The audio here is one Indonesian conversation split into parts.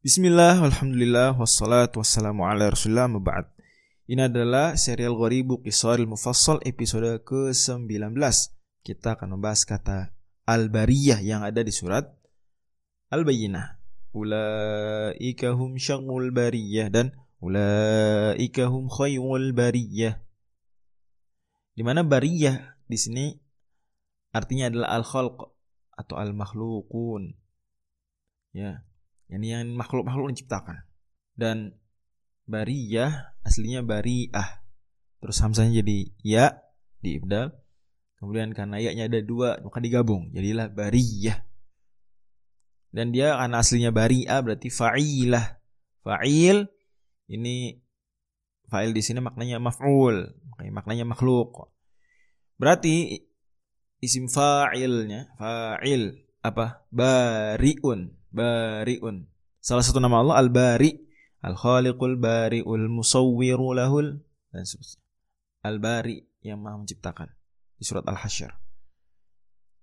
Bismillah, Alhamdulillah, wassalatu wassalamu ala rasulullah, maba'ad. Ini adalah serial Ghoribu Qisaril Mufassal episode ke-19. Kita akan membahas kata Al-Bariyah yang ada di surat Al-Bayyinah. Ulaika hum syarrul bariyah dan ulaika hum khayrul bariyah. Di mana bariyah di sini artinya adalah al-khalq atau al-makhluqun. Ya, ini yang makhluk-makhluk diciptakan. Dan bariyah aslinya bariah. Terus hamzahnya jadi ya di ibdal. Kemudian karena ya-nya ada dua maka digabung jadilah bariyah. Dan dia karena aslinya bariah berarti fa'ilah. Fa'il ini fa'il di sini maknanya maf'ul, maknanya makhluk. Berarti isim fa'ilnya fa'il apa? Bariun bariun. Salah satu nama Allah Al-Bari, Al-Khaliqul Bariul Musawwiru lahul dan seterusnya. Al-Bari yang Maha menciptakan di surat Al-Hasyr.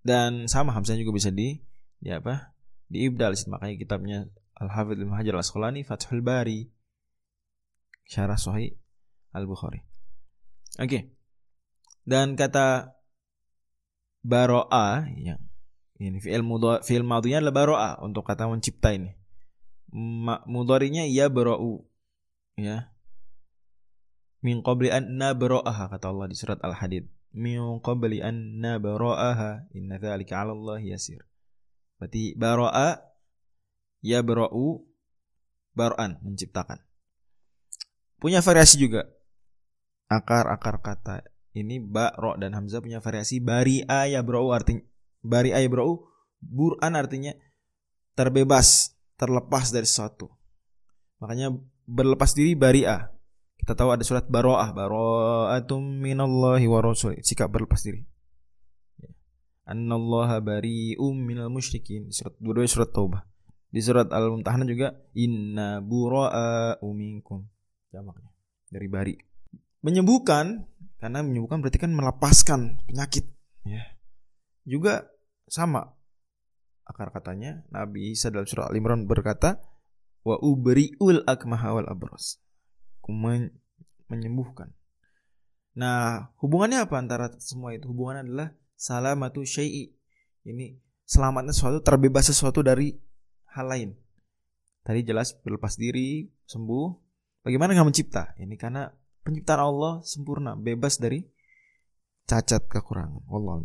Dan sama hamzahnya juga bisa di di apa? Di ibdal makanya kitabnya Al-Hafidz Ibnu Hajar Al-Asqalani Fathul Bari Syarah Sahih Al-Bukhari. Oke. Okay. Dan kata baro'a yang ini fi'il mudhari fi'il madhinya adalah baro'a untuk kata mencipta ini. Mudharinya ya bara'u. Ya. Min qabli an nabra'aha kata Allah di surat Al-Hadid. Min qabli an nabra'aha inna dzalika 'ala Allah yasir. Berarti baro'a ya bara'u baro'an menciptakan. Punya variasi juga. Akar-akar kata ini ba, ro dan hamzah punya variasi bari'a ya bara'u artinya Bari aybra'u Bur'an artinya terbebas, terlepas dari sesuatu. Makanya berlepas diri bari'ah. Kita tahu ada surat baro'ah. Baro'atum minallahi wa rasul. Sikap berlepas diri. Ya. Annallaha bari'um minal musyrikin. Surat dua surat Taubah. Di surat Al-Mumtahanah juga inna bura'a'u minkum. Jamaknya dari bari. Menyembuhkan karena menyembuhkan berarti kan melepaskan penyakit, ya juga sama. Akar katanya Nabi Isa dalam surah Al-Imran berkata wa ubriul akmaha wal abros Men menyembuhkan. Nah hubungannya apa antara semua itu? Hubungannya adalah salamatu syai'i. Ini selamatnya sesuatu terbebas sesuatu dari hal lain. Tadi jelas berlepas diri sembuh. Bagaimana nggak mencipta? Ini karena penciptaan Allah sempurna bebas dari cacat kekurangan. Allah